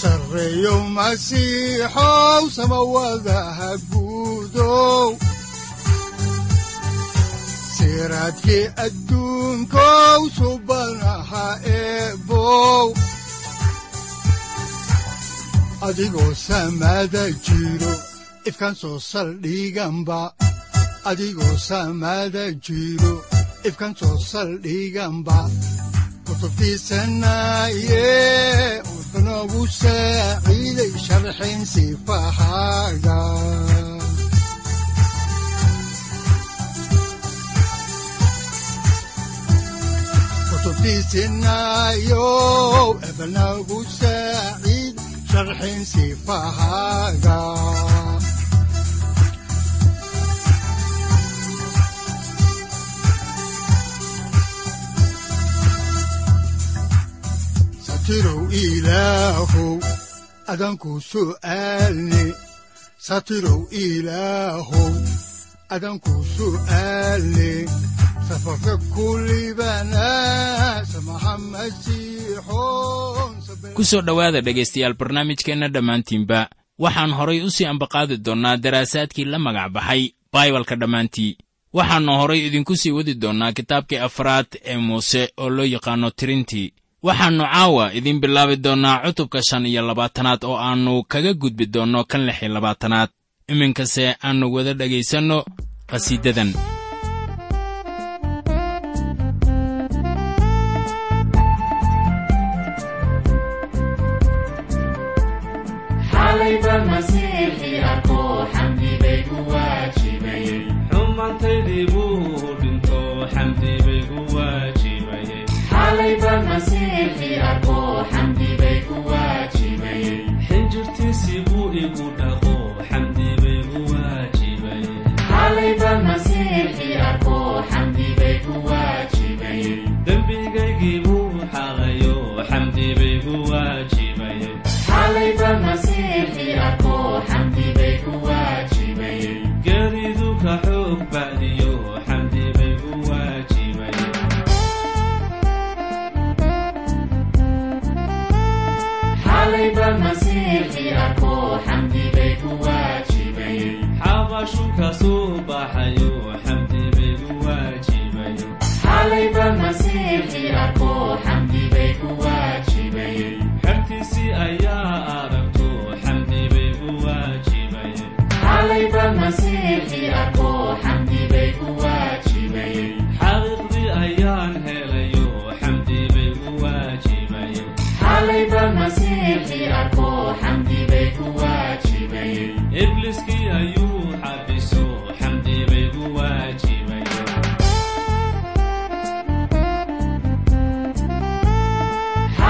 sareeyow masiixow samawadaha guudow siraadki adduunkow subanaha soo saldhiganba adigoo jiro ifkan soo saldhiganba kutubtiisanaaye wuxunogu saaciiday sharxin sifahaaga kutubtiisinaayo ebnagu saaciid sharxin sifahaaga satirow ilaahow adanku su'aalne satirow ilaahow adanku su'aalne safarka kulibana ku soo dhowaada dhegaystayaal barnaamijkeenna dhammaantiinba waxaan horay u sii ambaqaadi doonnaa daraasaadkii la magac baxay baibalka dhammaantii. Waxaannu horay idinku sii wadi doonnaa kitaabkii afraad ee muuse oo loo yaqaanno tirintii waxaannu caawa idiin bilaabi doonnaa cutubka shan iyo labaatanaad oo aannu kaga gudbi doonno kan lix iyo labaatanaad. Iminkase aannu wada dhegaysanno qhasiidadan waajibayegeeridu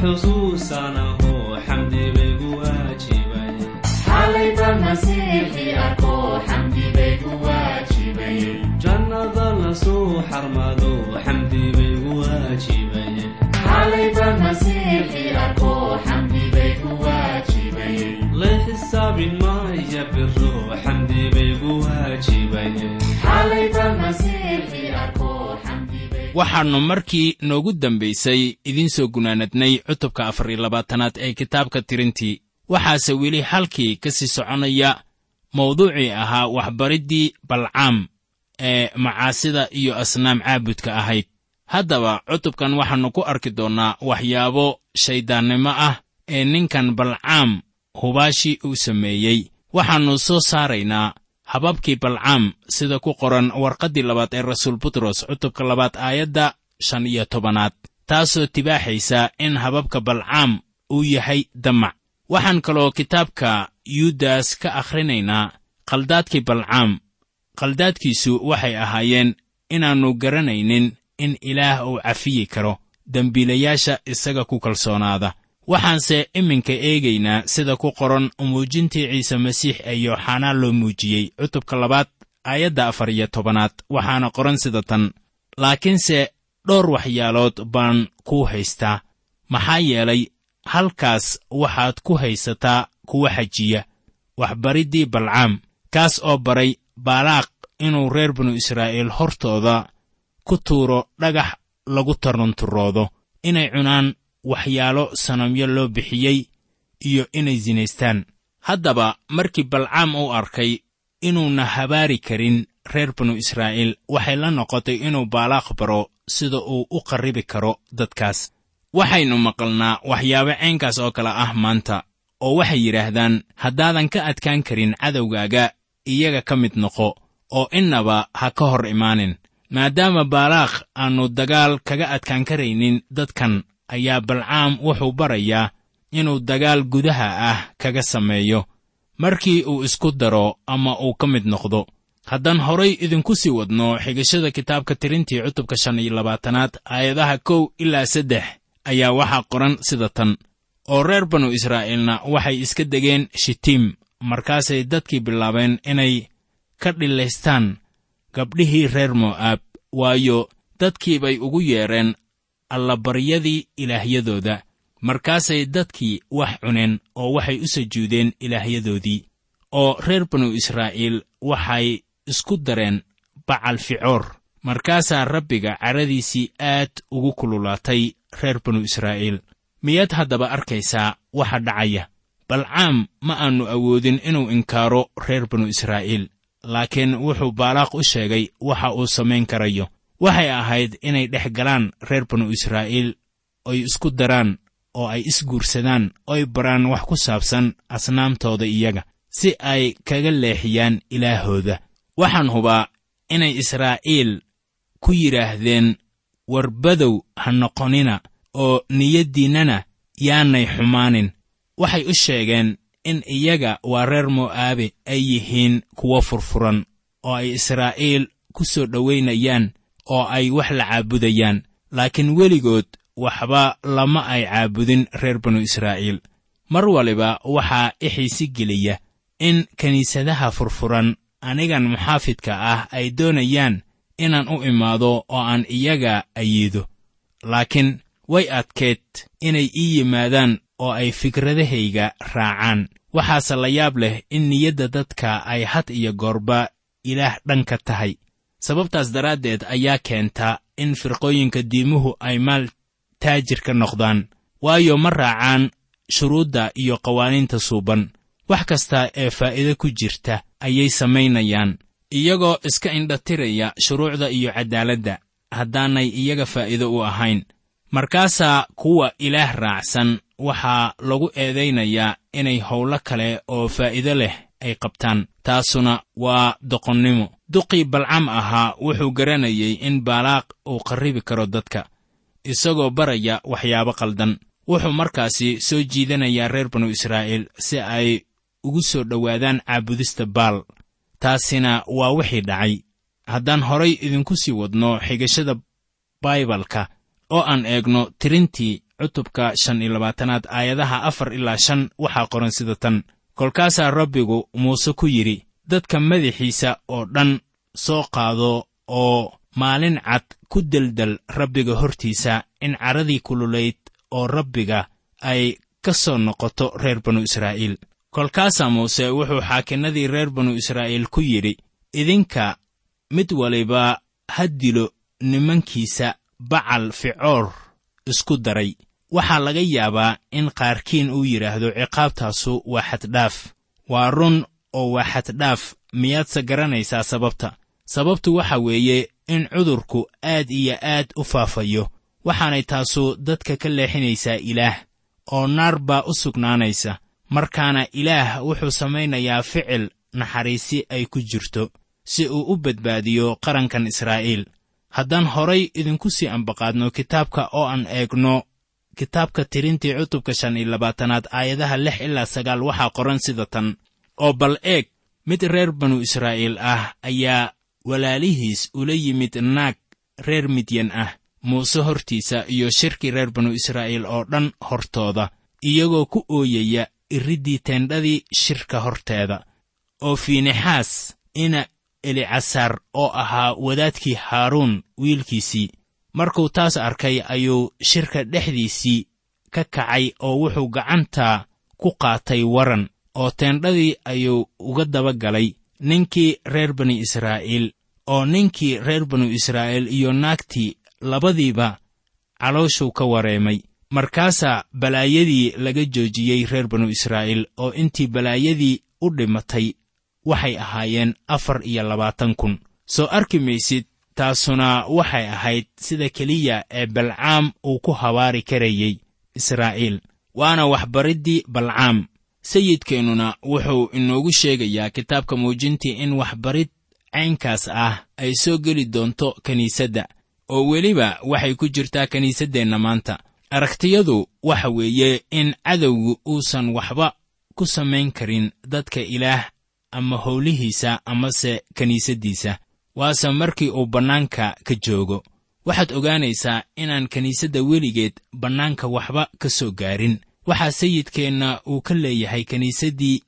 xusuusanaho xamdi waajibay. Xalayba bay ku waajibay. Jannada la soo xarmado xamdi baygu waajibay. Xalayba xamdi bay waajibay. La xisaabin maya biro xamdi baygu waajibay waxaannu markii noogu dambaysay idiin soo gunaanadnay cutubka afar iyo labaatanaad ee kitaabka tirintii. Waxaase weli halkii ka sii soconaya mawduucii ahaa waxbariddii balcaam ee macaasida iyo asnaam caabudka ahayd. Haddaba cutubkan waxaannu ku arki doonnaa waxyaabo shayddaannimo ah ee ninkan balcaam hubaashi uu sameeyey. Waxaannu soo saaraynaa hababkii balcaam sida ku qoran warqaddii labaad ee rasuul butros cutubka labaad aayadda shan iyo tobanaad taasoo tibaaxaysa in hababka balcaam uu yahay damac. Waxaan kaloo kitaabka yuudas ka akhrinaynaa khaldaadkii balcaam khaldaadkiisu waxay ahaayeen inaannu garanaynin in ilaah uu cafiyi karo dembiilayaasha isaga ku kalsoonaada waxaanse iminka eegaynaa sida ku qoran muujintii ciise masiix ee yooxanaa loo muujiyey cutubka labaad aayadda afar iyo tobanaad. Waxaana qoran sida tan laakiinse dhowr waxyaalood baan kuu haystaa. Maxaa yeelay halkaas waxaad ku haysataa kuwa xajiya waxbariddii balcaam kaas oo baray baalaaq inuu reer binu israa'iil hortooda ku tuuro dhagax lagu tarunturoodo inay cunaan waxyaalo sanamyo loo bixiyey iyo inay sinaystaan haddaba markii balcaam uu arkay inuuna habaari karin reer binu israa'iil waxay la noqotay inuu baalaaq baro sida uu u qarribi karo dadkaas. Waxaynu maqalnaa waxyaabo caynkaas oo kale ah maanta oo waxay yidhaahdaan haddaadan ka adkaan karin cadowgaaga iyaga ka mid noqo oo innaba ha ka hor imaanin. Maadaama baalaaq aannu dagaal kaga adkaan karaynin dadkan ayaa balcaam wuxuu barayaa inuu dagaal gudaha ah kaga sameeyo. Markii uu isku daro ama uu ka mid noqdo haddaan horay idinku sii wadno xigashada kitaabka tirintii cutubka shan iyo labaatanaad aayadaha kow ilaa saddex ayaa waxaa qoran sida tan. Oo reer banu israa'iilna waxay iska degeen shitiim markaasay dadkii bilaabeen inay ka dhilaystaan gabdhihii reer mo'aab waayo dadkii bay ugu yeedheen allabaryadii ilaahyadooda. Markaasay dadkii wax cuneen oo waxay u sujuudeen ilaahyadoodii oo reer banu israa'iil waxay isku dareen bacal ficoor. Markaasaa rabbiga caradiisii aad ugu kululaatay reer banu israa'iil. Miyaad haddaba arkaysaa waxa dhacaya? Balcaam ma aannu awoodin inuu inkaaro reer banu israa'iil laakiin wuxuu baalaaq u sheegay waxa uu samayn karayo waxay ahayd inay dhex galaan reer banu israa'iil oy isku daraan oo ay isguursadaan oy baraan wax ku saabsan asnaamtooda iyaga si ay kaga leexiyaan ilaahooda. Waxaan hubaa inay israa'iil ku yidhaahdeen warbadow ha noqonina oo niyaddiinnana yaanay xumaanin. Waxay u sheegeen in iyaga waa reer mo'aabe ay yihiin kuwo furfuran oo ay israa'iil ku soo dhowaynayaan oo ay wax la caabudayaan laakiin weligood waxba lama ay caabudin reer banu israa'iil. Mar waliba waxaa i xiisi geliya in kiniisadaha furfuran anigan muxaafidka ah ay doonayaan inaan u imaado oo aan iyaga ayiido. Laakiin way adkeed inay ii yimaadaan oo ay fikradahayga raacaan. Waxaase la yaab leh in niyadda dadka ay had iyo goorba ilaah dhanka tahay sababtaas daraaddeed ayaa keenta in firqooyinka diimuhu ay maal taajir ka noqdaan waayo ma raacaan shuruudda iyo qawaaniinta suuban. Wax kasta ee faa'iido ku jirta ayay samaynayaan iyagoo iska indhatiraya shuruucda iyo caddaaladda haddaanay iyaga faa'iido u ahayn. Markaasaa kuwa ilaah raacsan waxaa lagu eedaynayaa inay howlo kale oo faa'iido leh ay qabtaan taasuna waa doqonnimo. Duqii balcam ahaa wuxuu garanayay in baalaaq uu qarribi karo dadka isagoo baraya waxyaabo qaldan wuxuu markaasi soo jiidanayaa reer banu israa'iil si ay ugu soo dhowaadaan caabudista baal. Taasina waa wixii dhacay. Haddaan horay idinku sii wadno xigashada baibalka oo aan eegno tirintii cutubka shan iyo labaatanaad aayadaha afar ilaa shan waxaa qoran sida tan kolkaasaa rabbigu muuse ku yidhi dadka madaxiisa oo dhan soo qaado oo maalin cad ku deldel rabbiga hortiisa in caradii kululayd oo rabbiga ay ka soo noqoto reer banu israa'iil. Kolkaasaa muuse wuxuu xaakinnadii reer banu israa'iil ku yidhi idinka mid waliba ha dilo nimankiisa bacal ficoor isku daray waxaa laga yaabaa in qaarkiin uu yidhaahdo ciqaabtaasu waa xaddhaaf. Waa run oo waa xaddhaaf. Miyaadse garanaysaa sababta? Sababtu waxa weeye in cudurku aad iyo aad u faafayo. Waxaanay taasu dadka ka leexinaysaa ilaah oo naar baa u sugnaanaysa. Markaana ilaah wuxuu samaynayaa ficil naxariisi ay ku jirto si uu u badbaadiyo qarankan israa'iil. Haddaan horay idinku sii ambaqaadno kitaabka oo aan eegno kitaabka tirintii cutubka shan iyo labaatanaad aayadaha lix ilaa sagaal waxaa qoran sida tan. Oo bal eeg mid reer banu israa'iil ah ayaa walaalihiis ula yimid naag reer midyan ah muuse hortiisa iyo shirkii reer banu israa'iil oo dhan hortooda iyagoo ku ooyaya iriddii teendhadii shirka horteeda. Oo fiinexaas ina elicasaar oo ahaa wadaadkii haaruun wiilkiisii markuu taas arkay ayuu shirka dhexdiisii ka kacay oo wuxuu gacanta ku qaatay waran oo teendhadii ayuu uga daba galay ninkii reer bani israa'iil oo ninkii reer banu israa'iil iyo naagtii labadiiba calooshuu ka wareemay. Markaasaa balaayadii laga joojiyey reer banu israa'iil oo intii balaayadii u dhimatay waxay ahaayeen afar iyo labaatan kun. Soo arki maysid taasuna waxay ahayd sida keliya ee balcaam uu ku habaari karayey israa'iil. Waana waxbariddii balcaam. Sayidkeennuna wuxuu inoogu sheegayaa kitaabka muujintii in waxbarid caynkaas ah ay soo geli doonto kiniisadda oo weliba waxay ku jirtaa kiniisaddeenna maanta. Aragtiyadu waxa weeye in cadowgu uusan waxba ku samayn karin dadka ilaah ama howlihiisa amase kiniisaddiisa waase markii uu bannaanka ka joogo. Waxaad ogaanaysaa inaan kiniisadda weligeed bannaanka waxba ka soo gaarin. Waxaa sayidkeenna uu ka leeyahay kiniisaddii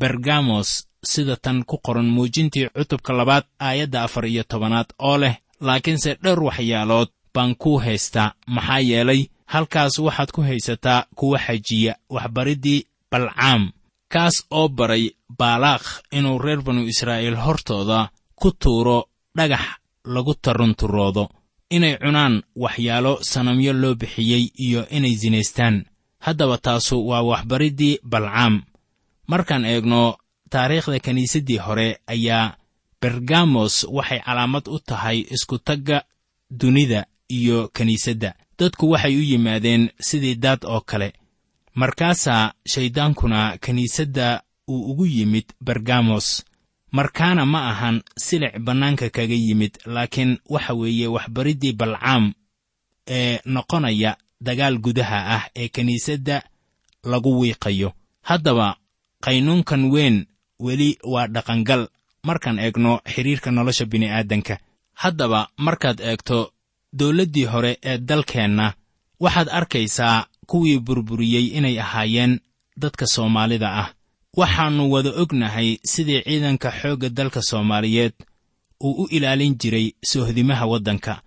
bergamos sida tan ku qoran muujintii cutubka labaad aayadda afar iyo tobanaad oo leh laakiinse dhowr waxyaalood baan kuu haystaa maxaa yeelay halkaas waxaad ku haysataa kuwa xajiya waxbariddii balcaam kaas oo baray baalaakh inuu reer banu israa'iil hortooda ku tuuro dhagax lagu tarunturoodo inay cunaan waxyaalo sanamyo loo bixiyey iyo inay sinaystaan haddaba taasu waa waxbariddii balcaam. Markaan eegno taariikhda kiniisaddii hore ayaa bergamos waxay calaamad u tahay iskutagga dunida iyo kiniisadda dadku waxay u yimaadeen sidii daad oo kale. Markaasaa shayddaankuna kiniisadda uu ugu yimid bergamos markaana ma ahan silic bannaanka kaga yimid laakiin waxa weeye waxbariddii balcaam ee noqonaya dagaal gudaha ah ee kiniisadda lagu wiiqayo. Haddaba qaynuunkan weyn weli waa dhaqangal. Markaan eegno xidhiirka nolosha bini'aadanka. Haddaba markaad eegto dawladdii hore ee dalkeenna waxaad arkaysaa kuwii burburiyey inay ahaayeen dadka soomaalida ah waxaannu wada ognahay sidii ciidanka xoogga dalka soomaaliyeed uu u ilaalin jiray soohdimaha waddanka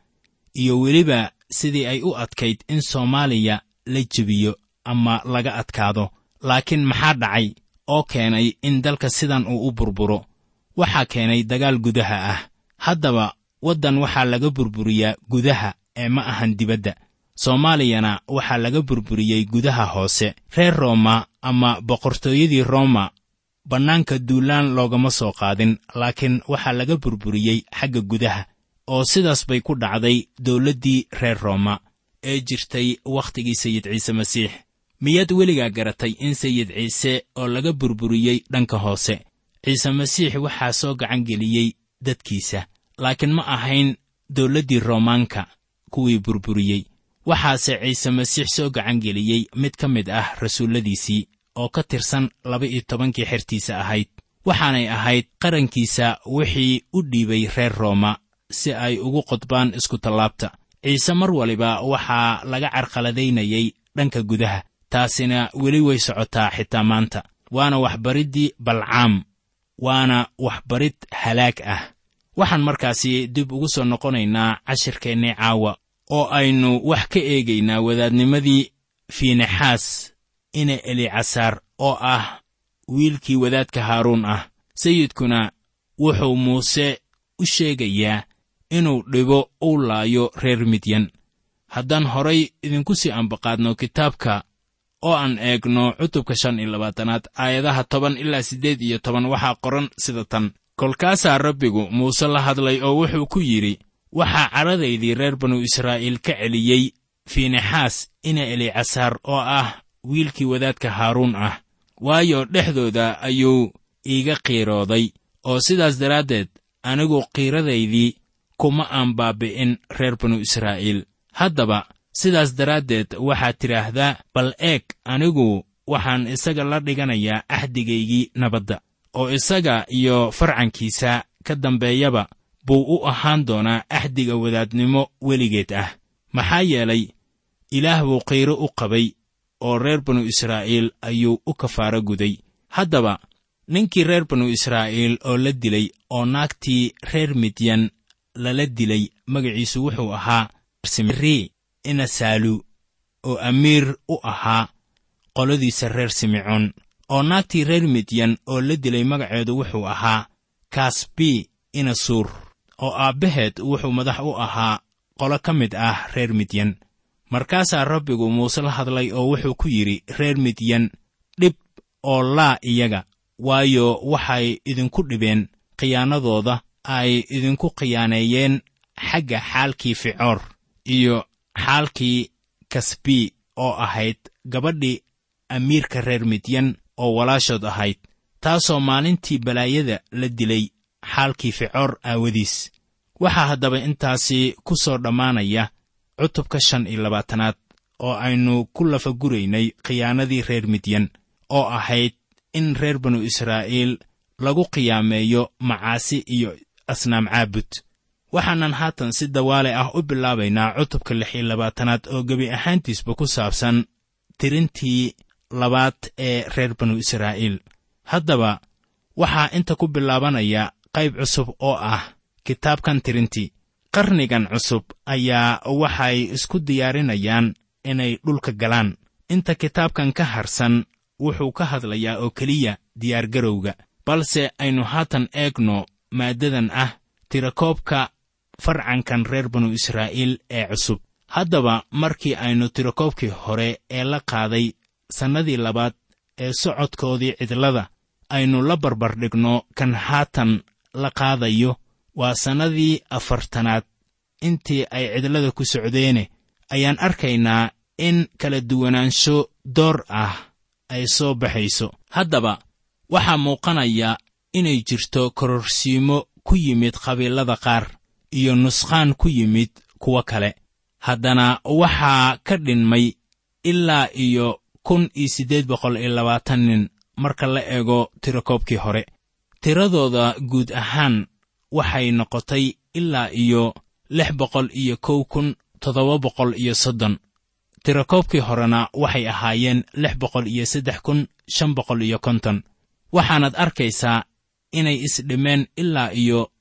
iyo weliba sidii ay u adkayd in soomaaliya la jebiyo ama laga adkaado. Laakiin maxaa dhacay oo keenay in dalka sidan uu u burburo? Waxaa keenay dagaal gudaha ah. Haddaba waddan waxaa laga burburiyaa gudaha ee ma ahan dibadda soomaaliyana waxaa laga burburiyey gudaha hoose reer rooma ama boqortooyadii rooma. Bannaanka duulaan loogama soo qaadin laakiin waxaa laga burburiyey xagga gudaha oo sidaas bay ku dhacday dawladdii reer rooma ee jirtay wakhtigii sayid ciise masiix. Miyaad weligaa garatay in sayid ciise oo laga burburiyey dhanka hoose? Ciise masiix waxaa soo gacan geliyey dadkiisa laakiin ma ahayn dawladdii roomaanka kuwii burburiyey waxaase ciise masiix soo gacan geliyey mid ka mid ah rasuulladiisii oo ka tirsan laba-iyo tobankii xertiisa ahayd. Waxaanay ahayd qarankiisa wixii u dhiibay reer rooma si ay ugu qodbaan iskutallaabta ciise mar waliba waxaa laga carqaladaynayey dhanka gudaha taasina weli way socotaa xitaa maanta. Waana waxbariddii balcaam waana waxbarid halaag ah. Waxaan markaasi dib ugu soo noqonaynaa cashirkeennii caawa oo aynu wax ka eegaynaa wadaadnimadii fiinexaas ina elicasaar oo ah wiilkii wadaadka haaruun ah. Sayidkuna wuxuu muuse u sheegayaa inuu dhibo uu laayo reer midyan. Haddaan horay idinku sii ambaqaadno kitaabka oo aan eegno cutubka shan iyo labaatanaad aayadaha toban ilaa siddeed iyo toban waxaa qoran sida tan. Kolkaasaa rabbigu muuse la hadlay oo wuxuu ku yidhi waxaa cadhadaydii reer banu israa'iil ka celiyey fiinexaas ina elicasaar oo ah wiilkii wadaadka haaruun ah waayo dhexdooda ayuu iiga qiirooday oo sidaas daraaddeed anigu qiiradaydii kuma aan baabbi'in reer banu israa'iil. Haddaba sidaas daraaddeed waxaad tidhaahdaa bal eeg anigu waxaan isaga la dhiganayaa axdigaygii nabadda oo isaga iyo farcankiisa ka dambeeyaba buu u ahaan doonaa axdiga wadaadnimo weligeed ah. Maxaa yeelay ilaah buu qiiro u qabay oo reer banu israa'iil ayuu u kafaaro guday. Haddaba ninkii reer banu israa'iil oo la dilay oo naagtii reer midyan lala dilay magaciisu wuxuu ahaa simri inasaalu oo amiir u ahaa qoladiisa reer simecoon oo naagtii reer midyan oo la dilay magaceedu wuxuu ahaa kasbi inasuur oo aabbaheed wuxuu madax u ahaa qolo ka mid ah reer midyan. Markaasaa rabbigu muuse la hadlay oo wuxuu ku yidhi reer midyan dhib oo laa iyaga waayo waxay idinku dhibeen khiyaanadooda ay idinku khiyaaneeyeen xagga xaalkii ficoor iyo xaalkii kasbi oo ahayd gabadhii amiirka reer midyan oo walaashood ahayd taasoo maalintii balaayada la dilay xaalkii ficoor aawadiis. Waxaa haddaba intaasi ku soo dhammaanaya cutubka shan iyo labaatanaad oo aynu ku lafaguraynay khiyaanadii reer midyan oo ahayd in reer banu israa'iil lagu qiyaameeyo macaasi iyo asnaam caabud. Waxaanan haatan si dawaale ah u bilaabaynaa cutubka lix iyo labaatanaad oo gebi ahaantiisba ku saabsan tirintii labaad ee reer banu israa'iil. Haddaba waxaa inta ku bilaabanaya qayb cusub oo ah kitaabkan tirintii. Qarnigan cusub ayaa waxay isku diyaarinayaan inay dhulka galaan. Inta kitaabkan ka harsan wuxuu ka hadlayaa oo keliya diyaargarowga balse aynu haatan eegno maaddadan ah tirakoobka farcankan reer banu israa'iil ee cusub. Haddaba markii aynu tirakoobkii hore ee la qaaday sannadii labaad ee socodkoodii cidlada aynu la barbardhigno kan haatan la qaadayo waa sannadii afartanaad. Intii ay cidlada ku socdeene ayaan arkaynaa in kala duwanaansho door ah ay soo baxayso. Haddaba waxaa muuqanaya inay jirto kororsiimo ku yimid qabiilada qaar iyo nusqaan ku yimid kuwo kale. Haddana waxaa ka dhinmay ilaa iyo kun iyo siddeed boqol iyo labaatan nin marka la eego tirakoobkii hore tiradooda guud ahaan waxay noqotay ilaa iyo lix boqol iyo kow kun toddoba boqol iyo soddon. Tirakoobkii horena waxay ahaayeen lix boqol iyo saddex kun shan boqol iyo konton. Waxaanaad arkaysaa inay isdhimeen ilaa iyo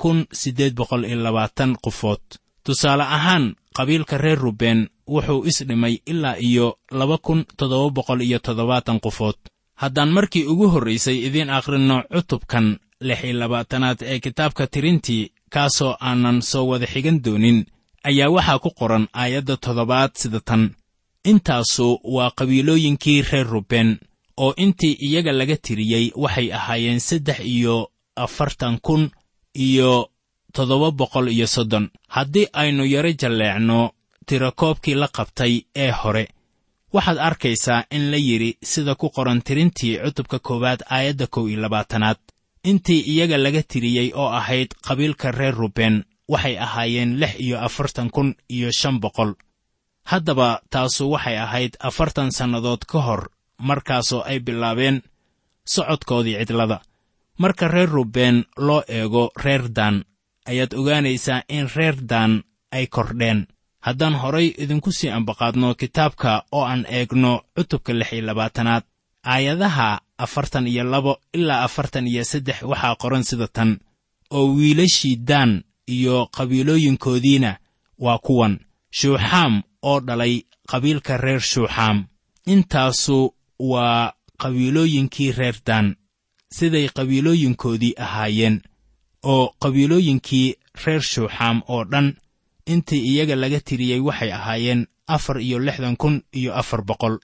kun siddeed boqol iyo labaatan qofood tusaale ahaan qabiilka reer ruben wuxuu isdhimay ilaa iyo laba kun toddoba boqol iyo toddobaatan qofood haddaan markii ugu horraysay idiin akhrinno cutubkan lix iyo labaatanaad ee kitaabka tirintii kaasoo aanan soo wada xigan doonin ayaa waxaa ku qoran aayadda toddobaad sida tan. Intaasu waa qabiilooyinkii reer ruben oo intii iyaga laga tiriyey waxay ahaayeen saddex iyo afartan kun iyo toddoba boqol iyo soddon. Haddii aynu yaro jalleecno tirakoobkii la qabtay ee hore waxaad arkaysaa in la yidhi sida ku qoran tirintii cutubka koowaad aayadda kow iyo labaatanaad. Intii iyaga laga tiriyey oo ahayd qabiilka reer ruben waxay ahaayeen lix iyo afartan kun iyo shan boqol. Haddaba taasu waxay ahayd afartan sannadood ka hor markaasoo ay bilaabeen socodkoodii cidlada. Marka reer ruben loo eego reer daan ayaad ogaanaysaa in reer daan ay kordheen haddaan horay idinku sii ambaqaadno kitaabka oo aan eegno cutubka lix iyo labaatanaad aayadaha afartan iyo labo ilaa afartan iyo saddex waxaa qoran sida tan. Oo wiilashii daan iyo qabiilooyinkoodiina waa kuwan. Shuuxaam oo dhalay qabiilka reer shuuxaam. Intaasu waa qabiilooyinkii reer daan. Siday qabiilooyinkoodii ahaayeen. Oo qabiilooyinkii reer shuuxaam oo dhan intii iyaga laga tiriyey waxay ahaayeen afar iyo lixdan kun iyo afar boqol.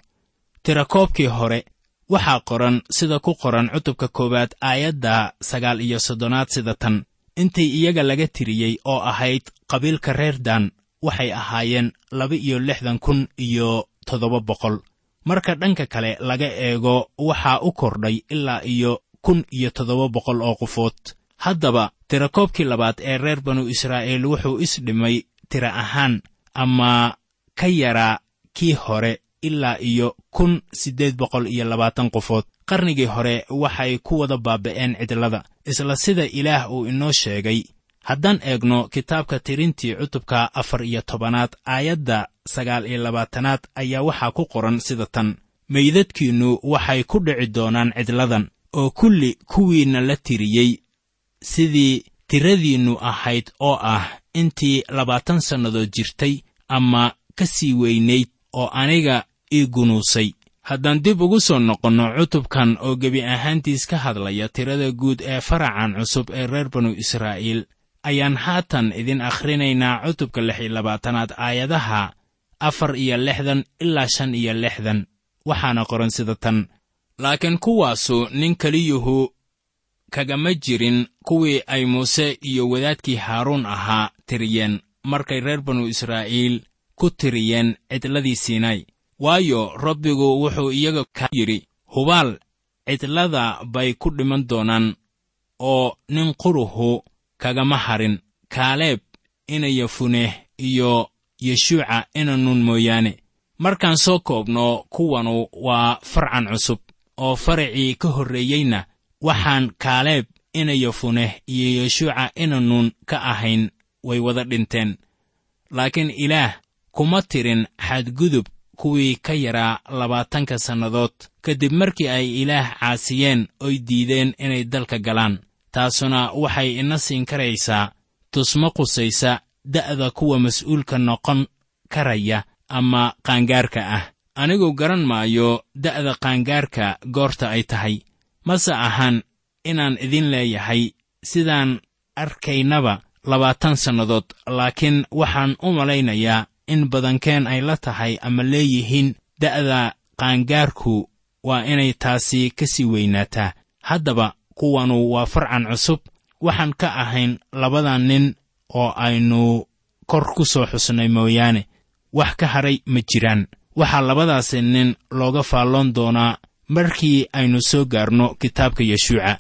Tirakoobkii hore waxaa qoran sida ku qoran cutubka koowaad aayadda sagaal iyo soddonaad sida tan. Intii iyaga laga tiriyey oo ahayd qabiilka reer daan waxay ahaayeen laba iyo lixdan kun iyo toddoba boqol. Marka dhanka kale laga eego waxaa u kordhay ilaa iyo kun iyo toddoba boqol oo qofood haddaba tirakoobkii labaad ee reer banu israa'iil wuxuu isdhimay tira ahaan ama ka yaraa kii hore ilaa iyo kun siddeed boqol iyo labaatan qofood. Qarnigii hore waxay ku wada baaba'een cidlada isla sida ilaah uu inoo sheegay. Haddaan eegno kitaabka tirintii cutubka afar iyo tobanaad aayadda sagaal iyo labaatanaad ayaa waxaa ku qoran sida tan. Meydadkiinnu waxay ku dhici doonaan cidladan oo kulli kuwiinna la tiriyey sidii tiradiinnu ahayd oo ah intii labaatan sannadood jirtay ama ka sii weynayd oo aniga ii gunuusay. Haddaan dib ugu soo noqonno cutubkan oo gebi ahaantiis ka hadlaya tirada guud ee faracan cusub ee reer banu israa'iil ayaan haatan idin akhrinaynaa cutubka lix iyo labaatanaad aayadaha afar iyo lixdan ilaa shan iyo lixdan. Waxaana qoran sida tan. Laakiin kuwaasu nin keliyuhu kagama jirin kuwii ay muuse iyo wadaadkii haaruun ahaa tiriyeen. Markay reer banu israa'iil ku tiriyeen cidladii siinay waayo rabbigu wuxuu iyaga ka yidhi hubaal cidlada bay ku dhiman doonaan oo nin quruhu kagama harin. Kaaleeb ina yafuneh iyo yeshuuca ina nun mooyaane. Markaan soo koobno kuwanu waa farcan cusub oo faracii ka horreeyeyna waxaan kaaleeb ina yafuneh iyo yeshuuca ina nuun ka ahayn way wada dhinteen. Laakiin ilaah kuma tirin xadgudub kuwii ka yaraa labaatanka sannadood. Kadib markii ay ilaah caasiyeen oy diideen inay dalka galaan. Taasuna waxay ina siin karaysaa tusmo qusaysa da'da kuwa mas'uulka noqon karaya ama qaangaarka ah. Anigu garan maayo da'da qaangaarka goorta ay tahay mase ahan inaan idin leeyahay sidaan arkaynaba labaatan sannadood laakiin waxaan u malaynayaa in badankeen ay la tahay ama leeyihiin da'da qaangaarku waa inay taasi ka sii weynaataa. Haddaba kuwanu waa farcan cusub. Waxaan ka ahayn labadan nin oo aynu kor ku soo xusnay mooyaane. Wax ka hadhay ma jiraan. Waxaa labadaasi nin looga faalloon doonaa markii aynu soo gaarno kitaabka yeshuuca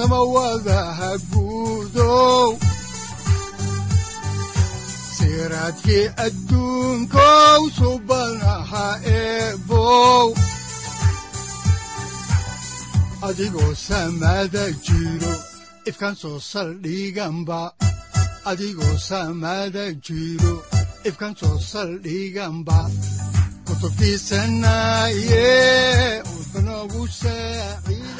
samawadaha guudow siraadkii adduunkow subanaha eebow adigoo samada jiro ifkaan soo saldhiganba adigoo samada jiro ifkaan soo saldhiganba kutubtiisanaye udbanogu saaciiday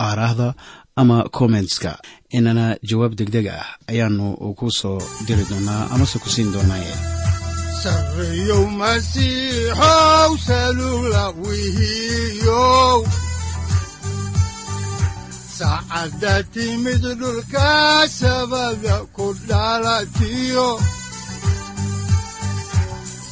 aaraahda ama kommentska inana jawaab degdeg ah ayaanu ku soo diri doonaa amase ku siin doonaaye saacadda timid dhulka sabada ku dhalatiyo